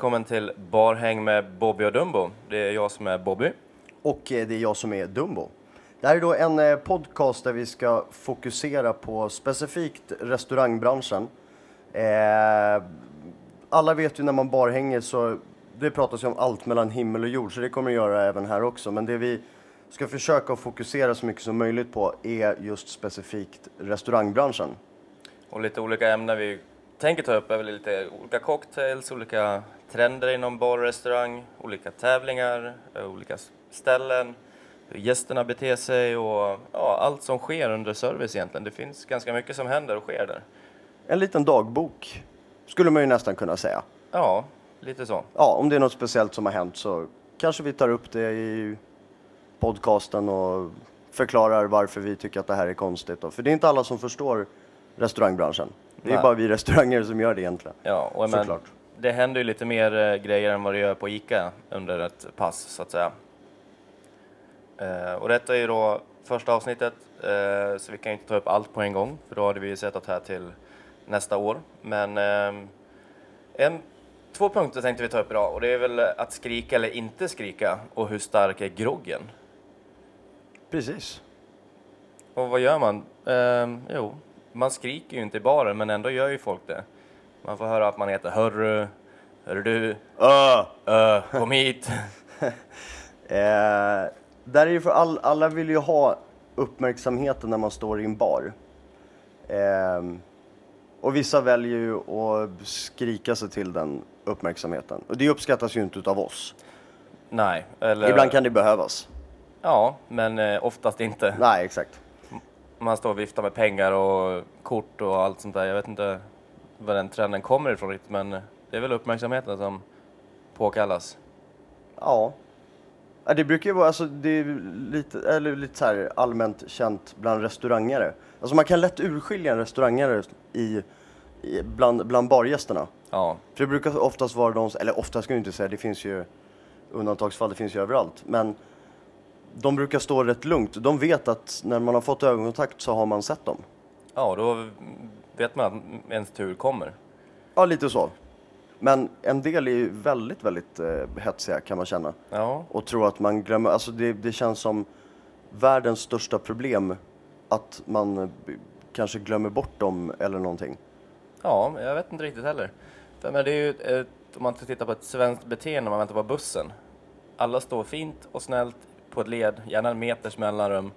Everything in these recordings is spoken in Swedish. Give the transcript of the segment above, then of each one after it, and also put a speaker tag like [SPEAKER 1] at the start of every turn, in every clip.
[SPEAKER 1] Välkommen till Barhäng med Bobby och Dumbo. Det är jag som är Bobby.
[SPEAKER 2] Och eh, det är jag som är Dumbo. Det här är då en eh, podcast där vi ska fokusera på specifikt restaurangbranschen. Eh, alla vet ju när man barhänger så det pratas ju om allt mellan himmel och jord så det kommer att göra även här också. Men det vi ska försöka fokusera så mycket som möjligt på är just specifikt restaurangbranschen.
[SPEAKER 1] Och lite olika ämnen vi tänker ta upp är väl lite olika cocktails, olika trender inom bar och restaurang, olika tävlingar, eh, olika ställen, hur gästerna beter sig och ja, allt som sker under service egentligen. Det finns ganska mycket som händer och sker där.
[SPEAKER 2] En liten dagbok skulle man ju nästan kunna säga.
[SPEAKER 1] Ja, lite så.
[SPEAKER 2] Ja, om det är något speciellt som har hänt så kanske vi tar upp det i podcasten och förklarar varför vi tycker att det här är konstigt. Då. För det är inte alla som förstår restaurangbranschen. Det är
[SPEAKER 1] Nej.
[SPEAKER 2] bara vi restauranger som gör det egentligen.
[SPEAKER 1] Ja, och men,
[SPEAKER 2] Såklart.
[SPEAKER 1] det händer ju lite mer eh, grejer än vad det gör på ICA under ett pass så att säga. Eh, och detta är ju då första avsnittet, eh, så vi kan ju inte ta upp allt på en gång, för då hade vi ju sett att här till nästa år. Men eh, en, två punkter tänkte vi ta upp idag och det är väl att skrika eller inte skrika och hur stark är groggen?
[SPEAKER 2] Precis.
[SPEAKER 1] Och vad gör man? Eh, jo, man skriker ju inte i baren, men ändå gör ju folk det. Man får höra att man heter hörru, hörru du,
[SPEAKER 2] Öh!
[SPEAKER 1] Ö, kom hit.
[SPEAKER 2] Eh, där är ju för all, alla vill ju ha uppmärksamheten när man står i en bar. Eh, och vissa väljer ju att skrika sig till den uppmärksamheten. Och det uppskattas ju inte utav oss.
[SPEAKER 1] Nej, eller...
[SPEAKER 2] Ibland kan det behövas.
[SPEAKER 1] Ja, men eh, oftast inte.
[SPEAKER 2] Nej, exakt.
[SPEAKER 1] Man står och viftar med pengar och kort och allt sånt där. Jag vet inte var den trenden kommer ifrån riktigt, men det är väl uppmärksamheten som påkallas.
[SPEAKER 2] Ja. Det brukar ju vara, alltså det är lite, eller lite så här allmänt känt bland restaurangare. Alltså man kan lätt urskilja en restaurangare i, i, bland, bland bargästerna.
[SPEAKER 1] Ja,
[SPEAKER 2] För det brukar oftast vara de, eller oftast ska jag inte säga, det finns ju undantagsfall, det finns ju överallt. Men de brukar stå rätt lugnt. De vet att när man har fått ögonkontakt så har man sett dem.
[SPEAKER 1] ja då vet man att ens tur kommer.
[SPEAKER 2] Ja, lite så. Men en del är ju väldigt, väldigt eh, hetsiga kan man känna.
[SPEAKER 1] Ja,
[SPEAKER 2] Och tror att man glömmer, alltså det, det känns som världens största problem att man eh, kanske glömmer bort dem eller någonting.
[SPEAKER 1] ja jag vet inte riktigt heller. Men det är ju ett, om man tittar på ett svenskt beteende när man väntar på bussen. Alla står fint och snällt på ett led, gärna en meters mellanrum.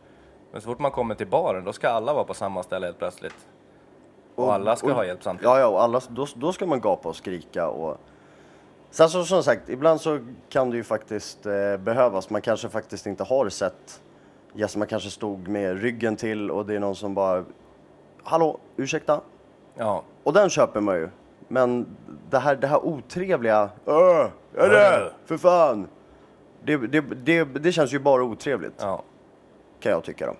[SPEAKER 1] Men så fort man kommer till baren, då ska alla vara på samma ställe helt plötsligt. Och, alla ska
[SPEAKER 2] och-
[SPEAKER 1] ha hjälp samtidigt.
[SPEAKER 2] Ja, ja, och alla, då, då ska man gapa och skrika och... Sen så som sagt, ibland så kan det ju faktiskt eh, behövas. Man kanske faktiskt inte har sett gäster. Man kanske stod med ryggen till och det är någon som bara... Hallå, ursäkta?
[SPEAKER 1] Ja,
[SPEAKER 2] Och den köper man ju. Men det här, det här otrevliga... Öh, är det? För fan! Det, det, det, det känns ju bara otrevligt,
[SPEAKER 1] ja.
[SPEAKER 2] kan jag tycka då.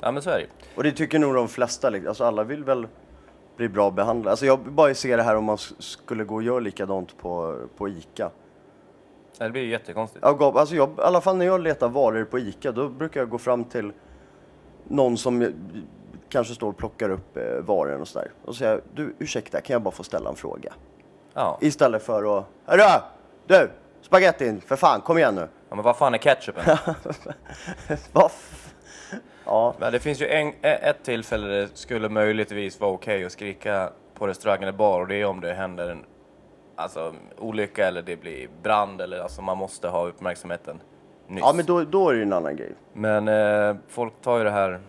[SPEAKER 1] ja men så är det.
[SPEAKER 2] Och det tycker nog de flesta. liksom. Alltså alla vill väl bli bra behandlade. Alltså jag bara ser det här om man s- skulle gå och göra likadant på, på ICA.
[SPEAKER 1] Ja, Det blir ju jättekonstigt.
[SPEAKER 2] Gav, alltså jag, I alla fall när jag letar varor på ICA, då brukar jag gå fram till någon som kanske står och plockar upp eh, och sådär. Och säga, du ursäkta, kan jag bara få ställa en fråga?
[SPEAKER 1] Ja.
[SPEAKER 2] Istället för att, hörru! Du! Spagettin, för fan, kom igen nu!
[SPEAKER 1] ja, men vad fan är ketchupen?
[SPEAKER 2] Vad Ja,
[SPEAKER 1] men det finns ju en, e- ett tillfälle där det skulle möjligtvis vara okej att skrika på restaurang eller bar och det är om det händer en alltså, olycka eller det blir brand eller alltså man måste ha uppmärksamheten nyss.
[SPEAKER 2] ja men då, då är det ju en annan grej.
[SPEAKER 1] Men eh, folk tar ju det här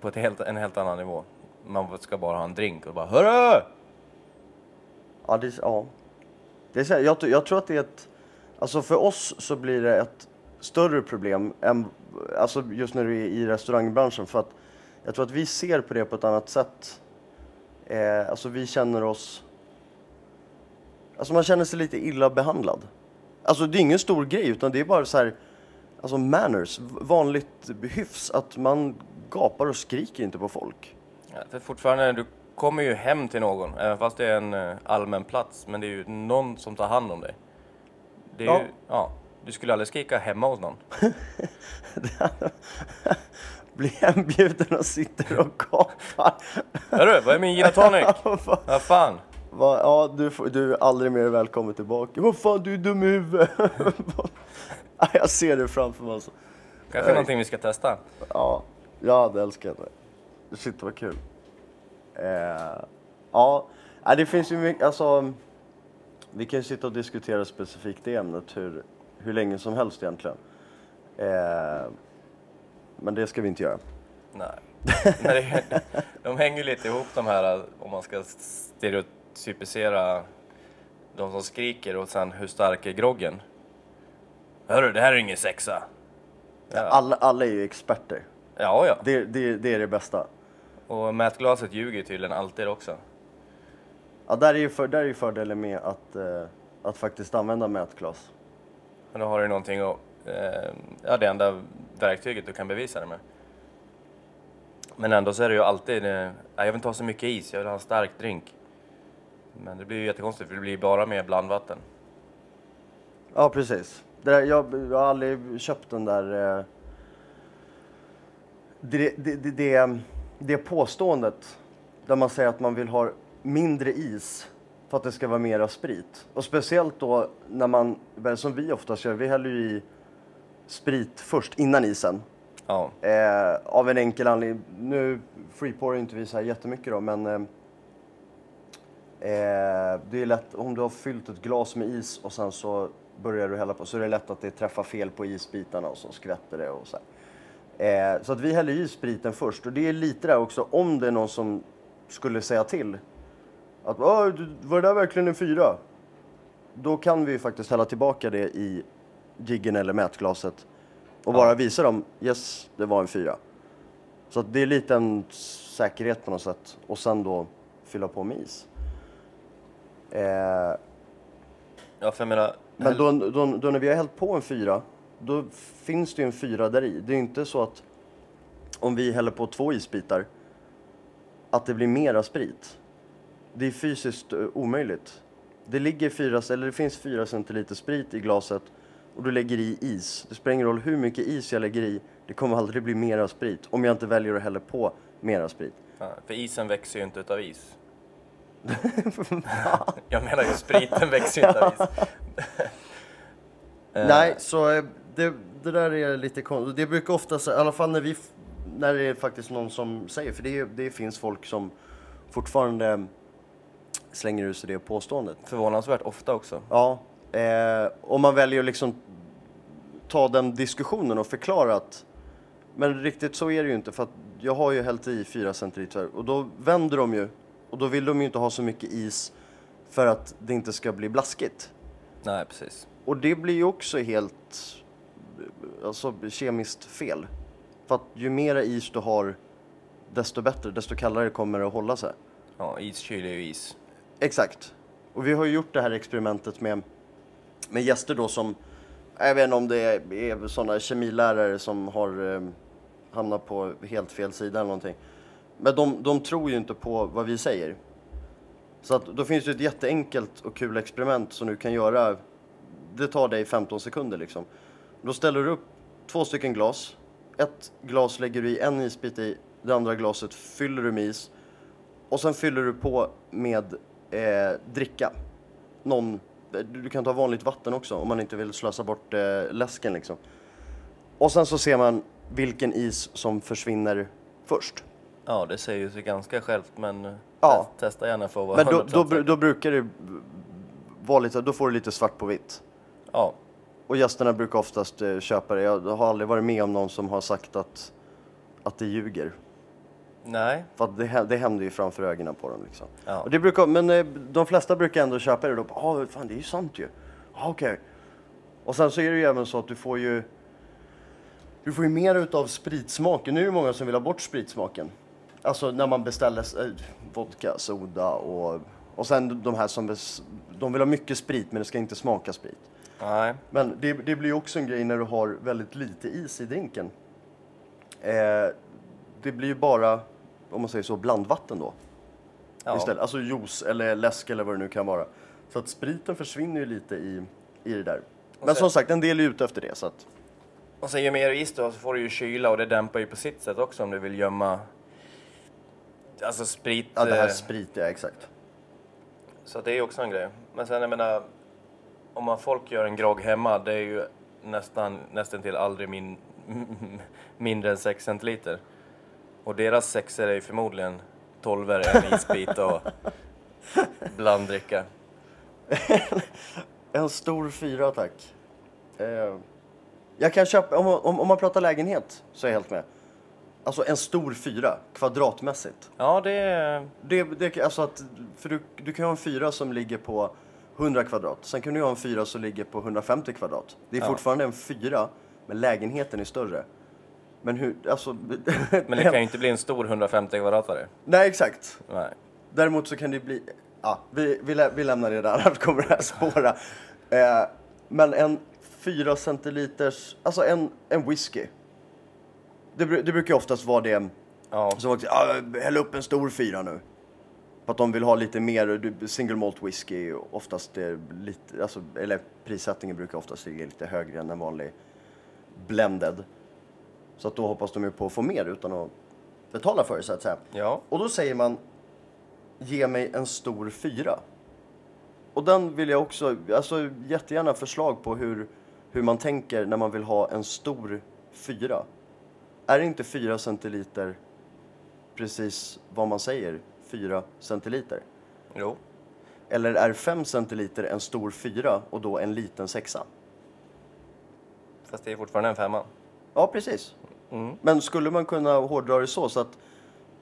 [SPEAKER 1] på helt, en helt annan nivå. Man ska bara ha en drink och bara Hörru!
[SPEAKER 2] Ja, det, ja. Det är så här, jag, jag tror att det är ett... Alltså för oss så blir det ett större problem än, alltså just när du är i restaurangbranschen. För att jag tror att vi ser på det på ett annat sätt. Eh, alltså vi känner oss... Alltså man känner sig lite illa behandlad. Alltså det är ingen stor grej utan det är bara så här... Alltså manners, vanligt hyfs. Att man gapar och skriker inte på folk.
[SPEAKER 1] Ja, för fortfarande, du kommer ju hem till någon, även fast det är en eh, allmän plats, men det är ju någon som tar hand om dig. Det är
[SPEAKER 2] Ja.
[SPEAKER 1] ju, ja, du skulle aldrig skrika hemma hos någon.
[SPEAKER 2] Blir hembjuden och sitter och gapar.
[SPEAKER 1] Hörru, vad är min gin och tonic? Vad fan?
[SPEAKER 2] Va? Ja, du, du är aldrig mer välkommen tillbaka. Vad fan, du är dum i huvudet. Ja, jag ser det framför mig alltså.
[SPEAKER 1] Kanske
[SPEAKER 2] Nej.
[SPEAKER 1] någonting vi ska testa.
[SPEAKER 2] Ja, jag hade älskat det. Shit vad kul. Eh, ja, det finns ju mycket, alltså. Vi kan ju sitta och diskutera specifikt det ämnet hur, hur länge som helst egentligen. Eh, men det ska vi inte göra.
[SPEAKER 1] Nej. Det, de hänger lite ihop de här, om man ska stereotypisera de som skriker och sen hur stark är groggen? Hörru, det här är ingen sexa. Ja,
[SPEAKER 2] Alla, alla är ju experter.
[SPEAKER 1] ja. ja.
[SPEAKER 2] Det, det, det är det bästa.
[SPEAKER 1] Och mätglaset ljuger tydligen alltid också.
[SPEAKER 2] Ja, där är ju, för, där är ju fördelen med att, eh, att faktiskt använda mätglas.
[SPEAKER 1] Men då har du någonting att, eh, ja det enda verktyget du kan bevisa det med. Men ändå så är det ju alltid, eh, "Nej, jag vill inte ha så mycket is, jag vill ha en stark drink. Men det blir ju jättekonstigt för det blir bara med blandvatten.
[SPEAKER 2] Ja, precis. Det där, jag, jag har aldrig köpt den där... Eh, det, det, det, det, det påståendet där man säger att man vill ha mindre is för att det ska vara mera sprit. Och speciellt då när man, som vi oftast gör, vi häller ju i sprit först innan isen.
[SPEAKER 1] Ja,
[SPEAKER 2] Eh, av en enkel anledning. Nu freepourar inte vi så här jättemycket då, men eh, eh, det är lätt om du har fyllt ett glas med is och sen så börjar du hälla på så är det lätt att det träffar fel på isbitarna och så skvätter det och så här. Eh, så att vi häller i spriten först och det är lite där också om det är någon som skulle säga till att "Åh, du- var det där verkligen en fyra? Då kan vi faktiskt hälla tillbaka det i jiggen eller mätglaset och
[SPEAKER 1] Ja.
[SPEAKER 2] bara visa dem, yes, det var en fyra. Så att det är lite en säkerhet på något sätt. Och sen då fylla på med is. Eh,
[SPEAKER 1] ja för jag menar,
[SPEAKER 2] men då, då, då när vi har hällt på en fyra, då finns det ju en fyra där i. Det är inte så att om vi häller på två isbitar, att det blir mera sprit. Det är fysiskt eh, omöjligt. Det ligger fyra, eller det finns fyra centiliter sprit i glaset och du lägger i is. Det spelar ingen roll hur mycket is jag lägger i, det kommer aldrig bli mera sprit om jag inte väljer att hälla på mera sprit.
[SPEAKER 1] ja, för isen växer ju inte utav is. jag menar ju spriten växer ju inte av is. Eh,
[SPEAKER 2] Nej, så eh, det, det där är lite konstigt. Det brukar ofta, i alla fall när vi, när det är faktiskt någon som säger, för det, det finns folk som fortfarande slänger ur sig det påståendet.
[SPEAKER 1] Förvånansvärt ofta också.
[SPEAKER 2] Ja, eh, om man väljer att liksom ta den diskussionen och förklara att men riktigt så är det ju inte för att jag har ju hällt i 4 centiliter och då vänder de ju och då vill de ju inte ha så mycket is för att det inte ska bli blaskigt.
[SPEAKER 1] Nej, precis.
[SPEAKER 2] Och det blir ju också helt alltså, kemiskt fel. För att ju mera is du har, desto bättre, desto kallare kommer det att hålla sig.
[SPEAKER 1] Ja, iskyl är ju is.
[SPEAKER 2] Exakt. Och vi har ju gjort det här experimentet med, med gäster då som, jag vet inte om det är, är sådana kemilärare som har eh, hamnat på helt fel sida eller någonting. Men de, de tror ju inte på vad vi säger. Så att då finns det ett jätteenkelt och kul experiment som du kan göra. Det tar dig 15 sekunder liksom. Då ställer du upp två stycken glas. Ett glas lägger du i en isbit i, det andra glaset fyller du med is. Och sen fyller du på med eh, dricka. Någon, du kan ta vanligt vatten också om man inte vill slösa bort eh, läsken liksom. Och sen så ser man vilken is som försvinner först.
[SPEAKER 1] Ja, det säger ju sig ganska självt, men eh,
[SPEAKER 2] Ja.
[SPEAKER 1] test- testa gärna för att vara
[SPEAKER 2] Men då,
[SPEAKER 1] 100%
[SPEAKER 2] då, då brukar det vara lite, då får du lite svart på vitt.
[SPEAKER 1] Ja,
[SPEAKER 2] Och gästerna brukar oftast eh, köpa det. Jag har aldrig varit med om någon som har sagt att, att det ljuger.
[SPEAKER 1] Nej,
[SPEAKER 2] För att det, det händer ju framför ögonen på dem liksom.
[SPEAKER 1] Ja.
[SPEAKER 2] Och det brukar, men eh, de flesta brukar ändå köpa det då. Ja, fan det är ju sant ju. Ja, okej. Och sen så är det ju även så att du får ju du får ju mer utav spritsmaken. Nu är det många som vill ha bort spritsmaken. Alltså när man beställer eh, vodka, soda och, och sen de här som de vill ha mycket sprit men det ska inte smaka sprit.
[SPEAKER 1] nej.
[SPEAKER 2] Men det, det blir ju också en grej när du har väldigt lite is i drinken. Eh, det blir ju bara, om man säger så, blandvatten då.
[SPEAKER 1] Ja.
[SPEAKER 2] Istället. Alltså juice eller läsk eller vad det nu kan vara. Så att spriten försvinner ju lite i, i det där. Men
[SPEAKER 1] sen-
[SPEAKER 2] som sagt, en del är ute efter det. Så att,
[SPEAKER 1] Och sen ju mer is då så får du ju kyla och det dämpar ju på sitt sätt också om du vill gömma alltså sprit.
[SPEAKER 2] ja, det här
[SPEAKER 1] eh,
[SPEAKER 2] sprit, ja exakt.
[SPEAKER 1] Så det är ju också en grej. Men sen jag menar, om man folk gör en grogg hemma, det är ju nästan, nästan till aldrig min, mindre än 6 centiliter. Och deras sexer är ju förmodligen 12 en isbit och blanddricka.
[SPEAKER 2] En stor fyra tack. Eh, jag kan köpa, om, om, om man pratar lägenhet så är jag helt med. Alltså en stor fyra, kvadratmässigt.
[SPEAKER 1] Ja, det är...
[SPEAKER 2] Det, det, alltså att, för du, du kan ha en fyra som ligger på 100 kvadrat. Sen kan du ha en fyra som ligger på 150 kvadrat. Det är
[SPEAKER 1] Ja.
[SPEAKER 2] fortfarande en fyra, men lägenheten är större. Men hur, alltså...
[SPEAKER 1] Men det kan ju inte bli en stor 150 kvadratare.
[SPEAKER 2] Nej, exakt.
[SPEAKER 1] Nej.
[SPEAKER 2] Däremot så kan det bli... Ja, vi, vi, lä, vi lämnar det där, annars kommer det här spåra. Eh, men en 4 centiliters, alltså en, en whisky. Det, det brukar ju oftast vara det
[SPEAKER 1] Ja,
[SPEAKER 2] som också, ja, häll upp en stor fyra nu. För att de vill ha lite mer, single malt whisky oftast är lite, alltså, eller prissättningen brukar oftast ligga lite högre än en vanlig blended. Så att då hoppas de ju på att få mer utan att betala för det så att säga.
[SPEAKER 1] ja.
[SPEAKER 2] Och då säger man, ge mig en stor fyra. Och den vill jag också, alltså jättegärna förslag på hur, hur man tänker när man vill ha en stor fyra. Är inte fyra centiliter precis vad man säger, fyra centiliter?
[SPEAKER 1] Jo.
[SPEAKER 2] Eller är fem centiliter en stor fyra och då en liten sexa?
[SPEAKER 1] Fast det är fortfarande en femma.
[SPEAKER 2] Ja, precis.
[SPEAKER 1] Mm.
[SPEAKER 2] Men skulle man kunna hårdra det så, så att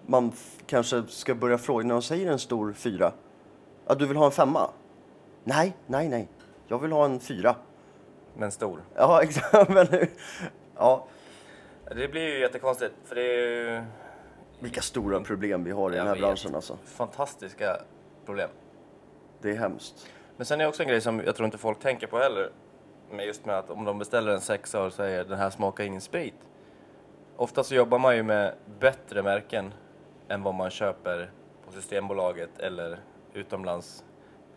[SPEAKER 2] man kanske ska börja fråga, när de säger en stor fyra, ja du vill ha en femma? Nej, nej, nej, jag vill ha en fyra.
[SPEAKER 1] Men stor.
[SPEAKER 2] Ja, exakt. Ja,
[SPEAKER 1] Det blir ju jättekonstigt, för det är ju
[SPEAKER 2] vilka stora problem vi har i
[SPEAKER 1] Jag
[SPEAKER 2] den här
[SPEAKER 1] vet.
[SPEAKER 2] branschen alltså.
[SPEAKER 1] fantastiska problem.
[SPEAKER 2] Det är hemskt.
[SPEAKER 1] Men sen är det också en grej som jag tror inte folk tänker på heller. Men just med att om de beställer en sexa och säger den här smakar ingen sprit. Ofta så jobbar man ju med bättre märken än vad man köper på Systembolaget eller utomlands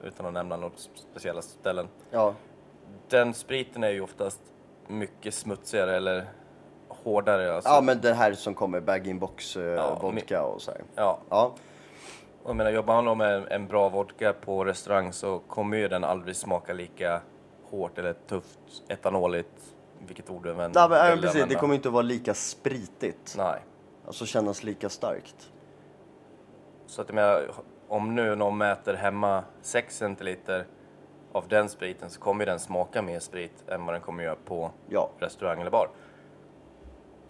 [SPEAKER 1] utan att nämna något speciella ställen.
[SPEAKER 2] Ja,
[SPEAKER 1] Den spriten är ju oftast mycket smutsigare eller hårdare. Alltså.
[SPEAKER 2] ja men det här som kommer bag-in-box eh,
[SPEAKER 1] Ja,
[SPEAKER 2] vodka och så här.
[SPEAKER 1] ja.
[SPEAKER 2] Ja,
[SPEAKER 1] Och Jag menar, jobbar man då med en bra vodka på restaurang så kommer ju den aldrig smaka lika hårt eller tufft, etanoligt, vilket ord du än
[SPEAKER 2] Nej, men, precis. Det kommer inte att vara lika spritigt.
[SPEAKER 1] Nej.
[SPEAKER 2] Alltså kännas lika starkt.
[SPEAKER 1] Så att jag menar, om nu någon mäter hemma 6 centiliter av den spriten så kommer den smaka mer sprit än vad den kommer göra på
[SPEAKER 2] Ja,
[SPEAKER 1] restaurang eller bar.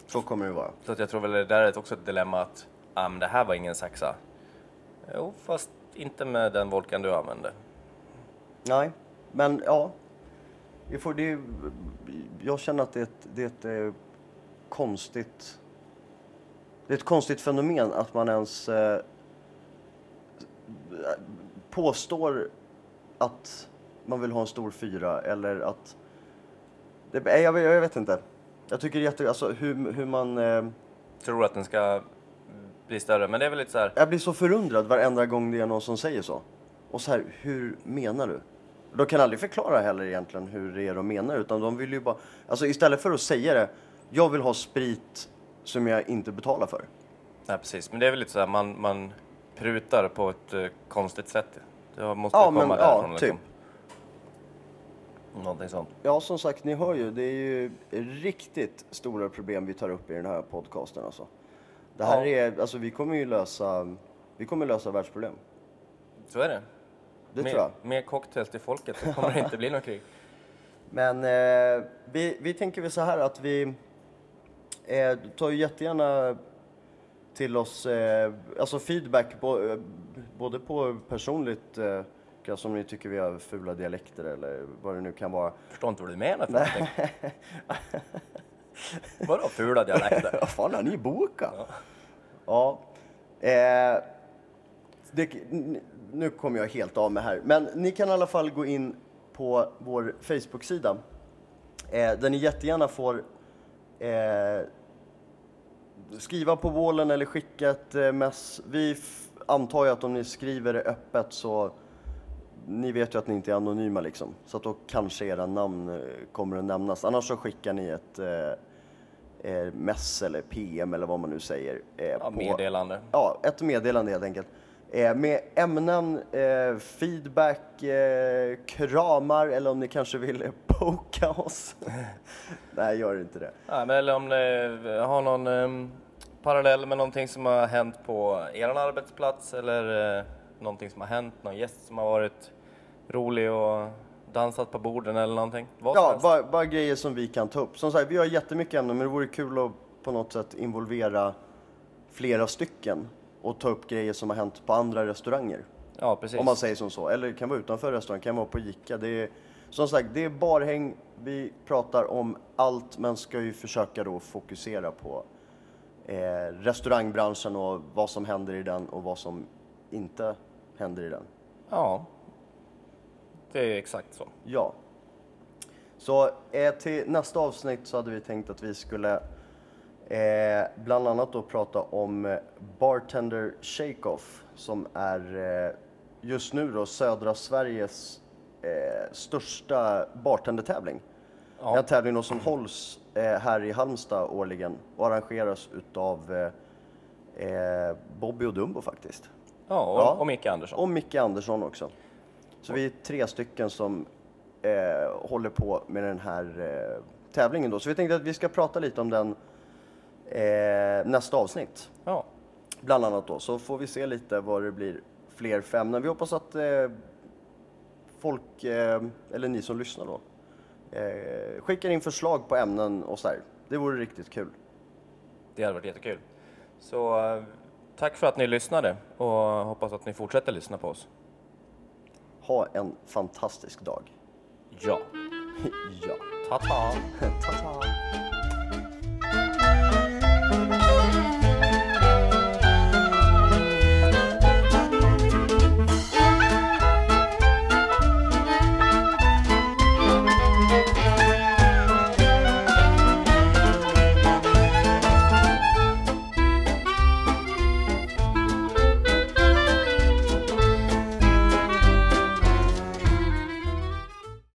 [SPEAKER 2] så kommer det vara.
[SPEAKER 1] Så att jag tror väl det där är också ett dilemma att ah, det här var ingen sexa. Jo, fast inte med den vodkan du använde.
[SPEAKER 2] Nej, men ja. Vi får, det, jag känner att det är ett, det är ett eh, konstigt... Det är ett konstigt fenomen att man ens eh, påstår att man vill ha en stor fyra eller att... Det, jag, vet- jag vet inte. Jag tycker det är jätte... Alltså hur, hur man... Eh,
[SPEAKER 1] Tror att den ska bli större, men det är väl lite så här.
[SPEAKER 2] jag blir så förundrad varenda gång det är någon som säger så. Och så här, hur menar du? De kan aldrig förklara heller egentligen hur det är de menar, utan de vill ju bara... Alltså istället för att säga det, jag vill ha sprit som jag inte betalar för.
[SPEAKER 1] Nej, precis. Men det är väl lite så här, man, man prutar på ett eh, konstigt sätt. Det måste
[SPEAKER 2] Ja,
[SPEAKER 1] komma
[SPEAKER 2] men
[SPEAKER 1] därifrån.
[SPEAKER 2] ja,
[SPEAKER 1] liksom. Någonting sånt.
[SPEAKER 2] Ja, som sagt, ni hör ju, det är ju riktigt stora problem vi tar upp i den här podcasten alltså. Det här
[SPEAKER 1] Ja.
[SPEAKER 2] är, alltså vi kommer ju lösa, vi kommer lösa världsproblem.
[SPEAKER 1] Så är det.
[SPEAKER 2] Det
[SPEAKER 1] mer,
[SPEAKER 2] tror jag.
[SPEAKER 1] Mer cocktails till folket så kommer det inte bli något krig.
[SPEAKER 2] Men eh, vi, vi tänker väl så här att vi eh, tar ju jättegärna till oss eh, alltså feedback bo, eh, både på personligt, eh, alltså om ni tycker vi har fula dialekter eller vad det nu kan vara.
[SPEAKER 1] Förstår inte vad du menar för. Vadå fula dialekter?
[SPEAKER 2] Vad fan har ni bokat? Ja. Eh, det, nu kommer jag helt av mig här. Men ni kan i alla fall gå in på vår Facebook-sida. Eh, där ni jättegärna får eh, skriva på vålen eller skicka ett eh, mess. Vi antar ju att om ni skriver det öppet så ni vet ju att ni inte är anonyma liksom. Så att då kanske era namn eh, kommer att nämnas. Annars så skickar ni ett eh, mess eller PM eller vad man nu säger. Eh,
[SPEAKER 1] Ja, meddelande.
[SPEAKER 2] Ja, ett meddelande helt enkelt. Eh, med ämnen, eh, feedback, eh, kramar eller om ni kanske vill poka oss. Nej, gör inte det.
[SPEAKER 1] Ja, men eller om ni har någon um, parallell med någonting som har hänt på er arbetsplats eller uh, någonting som har hänt, någon gäst som har varit rolig och dansat på borden eller någonting. Vad
[SPEAKER 2] Ja, bara, bara grejer som vi kan ta upp. Som sagt, vi har jättemycket ämnen men det vore kul att på något sätt involvera flera stycken och ta upp grejer som har hänt på andra restauranger.
[SPEAKER 1] ja, precis.
[SPEAKER 2] Om man säger som så. Eller kan vara utanför restaurang, kan vara på Ica. Det är, som sagt, det är barhäng. Vi pratar om allt men ska ju försöka då fokusera på eh, restaurangbranschen och vad som händer i den och vad som inte händer i den.
[SPEAKER 1] Ja, det är exakt så.
[SPEAKER 2] Ja. Så eh, till nästa avsnitt så hade vi tänkt att vi skulle eh, bland annat då prata om eh, Bartender Shake-Off som är eh, just nu då södra Sveriges eh, största bartendertävling.
[SPEAKER 1] Ja.
[SPEAKER 2] En tävling då som hålls eh, här i Halmstad årligen och arrangeras utav eh, Bobby och Dumbo faktiskt.
[SPEAKER 1] Ja, och,
[SPEAKER 2] Ja.
[SPEAKER 1] och Micke Andersson.
[SPEAKER 2] Och Micke Andersson också. Så vi är tre stycken som håller på med den här tävlingen då. Så vi tänkte att vi ska prata lite om den eh, nästa avsnitt.
[SPEAKER 1] Ja,
[SPEAKER 2] Bland annat då. Så får vi se lite vad det blir fler för ämnen. Vi hoppas att eh, folk, eh, eller ni som lyssnar då, eh, skickar in förslag på ämnen och så här. Det vore riktigt kul.
[SPEAKER 1] det hade varit jättekul. Så eh, tack för att ni lyssnade och hoppas att ni fortsätter lyssna på oss.
[SPEAKER 2] Ha en fantastisk dag.
[SPEAKER 1] Ja,
[SPEAKER 2] ja.
[SPEAKER 1] ta-ta!
[SPEAKER 2] Ta-ta!